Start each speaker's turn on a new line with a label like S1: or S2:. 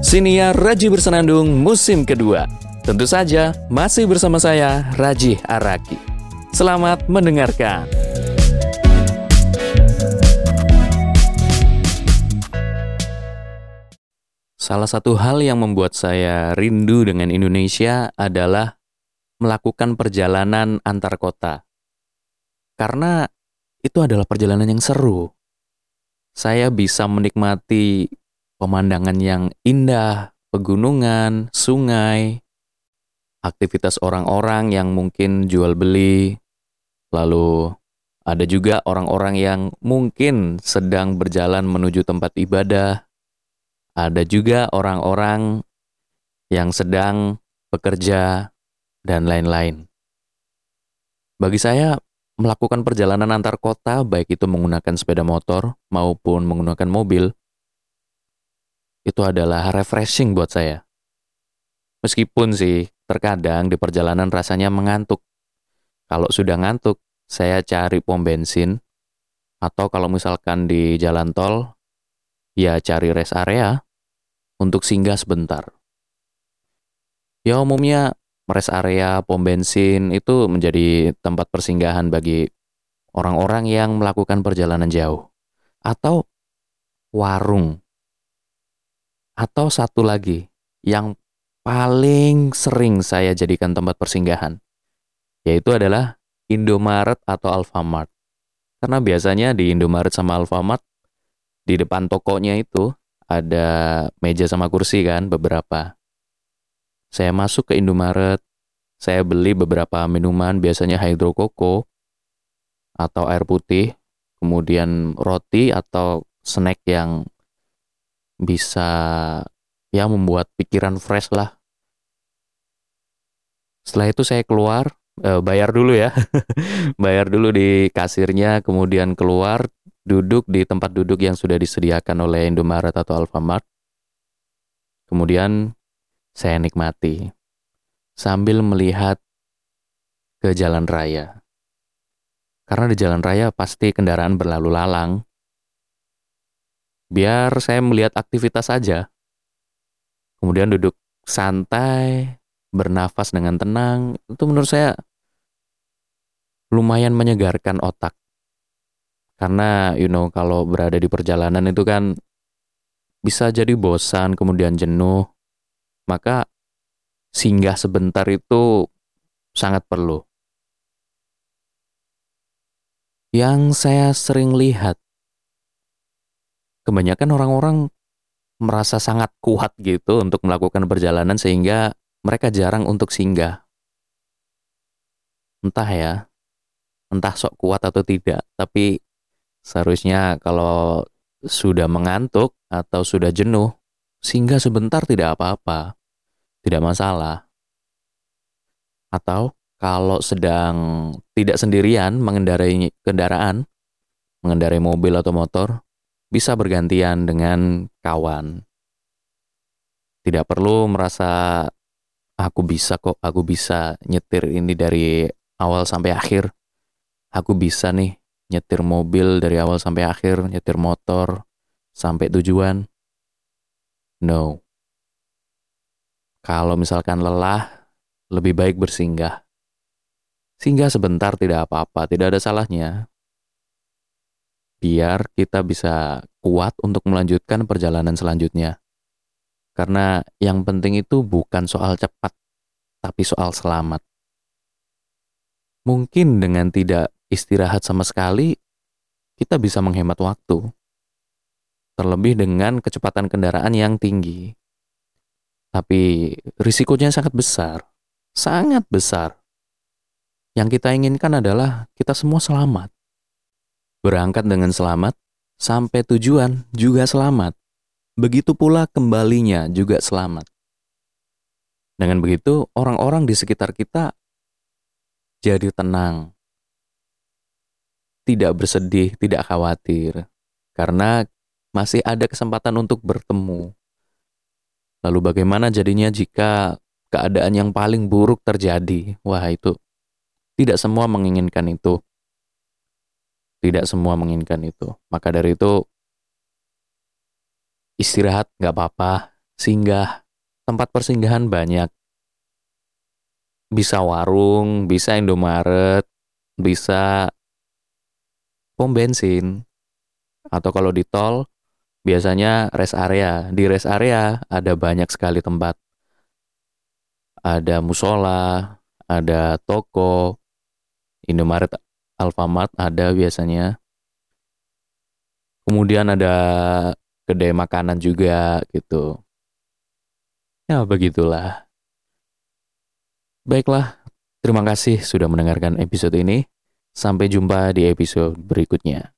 S1: Siniar Raji Bersenandung musim kedua. Tentu saja masih bersama saya Raji Araki. Selamat mendengarkan. Salah satu hal yang membuat saya rindu dengan Indonesia adalah melakukan perjalanan antar kota. Karena itu adalah perjalanan yang seru. Saya bisa menikmati pemandangan yang indah, pegunungan, sungai, aktivitas orang-orang yang mungkin jual beli, lalu ada juga orang-orang yang mungkin sedang berjalan menuju tempat ibadah, ada juga orang-orang yang sedang bekerja, dan lain-lain. Bagi saya, melakukan perjalanan antar kota, baik itu menggunakan sepeda motor maupun menggunakan mobil, itu adalah refreshing buat saya. Meskipun sih, terkadang di perjalanan rasanya mengantuk. Kalau sudah ngantuk, saya cari pom bensin, atau kalau misalkan di jalan tol, ya cari rest area untuk singgah sebentar. Ya umumnya rest area, pom bensin itu menjadi tempat persinggahan bagi orang-orang yang melakukan perjalanan jauh. Atau warung. Atau satu lagi yang paling sering saya jadikan tempat persinggahan, yaitu adalah Indomaret atau Alfamart. Karena biasanya di Indomaret sama Alfamart, di depan tokonya itu ada meja sama kursi kan, beberapa. Saya masuk ke Indomaret, saya beli beberapa minuman, biasanya hydro koko atau air putih, kemudian roti atau snack yang bisa ya membuat pikiran fresh lah. Setelah itu saya keluar, eh, bayar dulu ya, bayar dulu di kasirnya, kemudian keluar, duduk di tempat duduk yang sudah disediakan oleh Indomaret atau Alfamart. Kemudian saya nikmati sambil melihat ke jalan raya. Karena di jalan raya pasti kendaraan berlalu lalang, biar saya melihat aktivitas saja. Kemudian duduk santai, bernafas dengan tenang, itu menurut saya lumayan menyegarkan otak. Karena, you know, kalau berada di perjalanan itu kan bisa jadi bosan, kemudian jenuh. Maka singgah sebentar itu sangat perlu. Yang saya sering lihat kebanyakan orang-orang merasa sangat kuat gitu untuk melakukan perjalanan sehingga mereka jarang untuk singgah. Entah ya, entah sok kuat atau tidak, tapi seharusnya kalau sudah mengantuk atau sudah jenuh, singgah sebentar tidak apa-apa, tidak masalah. Atau kalau sedang tidak sendirian mengendarai kendaraan, mengendarai mobil atau motor, bisa bergantian dengan kawan. Tidak perlu merasa aku bisa kok, aku bisa nyetir ini dari awal sampai akhir. Aku bisa nih nyetir mobil dari awal sampai akhir, nyetir motor sampai tujuan. No. Kalau misalkan lelah, lebih baik bersinggah. Singgah sebentar tidak apa-apa, tidak ada salahnya biar kita bisa kuat untuk melanjutkan perjalanan selanjutnya. Karena yang penting itu bukan soal cepat, tapi soal selamat. Mungkin dengan tidak istirahat sama sekali, kita bisa menghemat waktu. Terlebih dengan kecepatan kendaraan yang tinggi. Tapi risikonya sangat besar, sangat besar. Yang kita inginkan adalah kita semua selamat berangkat dengan selamat, sampai tujuan juga selamat. Begitu pula kembalinya juga selamat. Dengan begitu, orang-orang di sekitar kita jadi tenang, tidak bersedih, tidak khawatir, karena masih ada kesempatan untuk bertemu. Lalu, bagaimana jadinya jika keadaan yang paling buruk terjadi? Wah, itu tidak semua menginginkan itu. Tidak semua menginginkan itu. Maka dari itu, istirahat nggak apa-apa, singgah, tempat persinggahan banyak. Bisa warung, bisa Indomaret, bisa pom bensin. Atau kalau di tol, biasanya rest area. Di rest area ada banyak sekali tempat. Ada musola, ada toko, Indomaret, Alfamart ada biasanya. Kemudian ada kedai makanan juga gitu. Ya begitulah. Baiklah, terima kasih sudah mendengarkan episode ini. Sampai jumpa di episode berikutnya.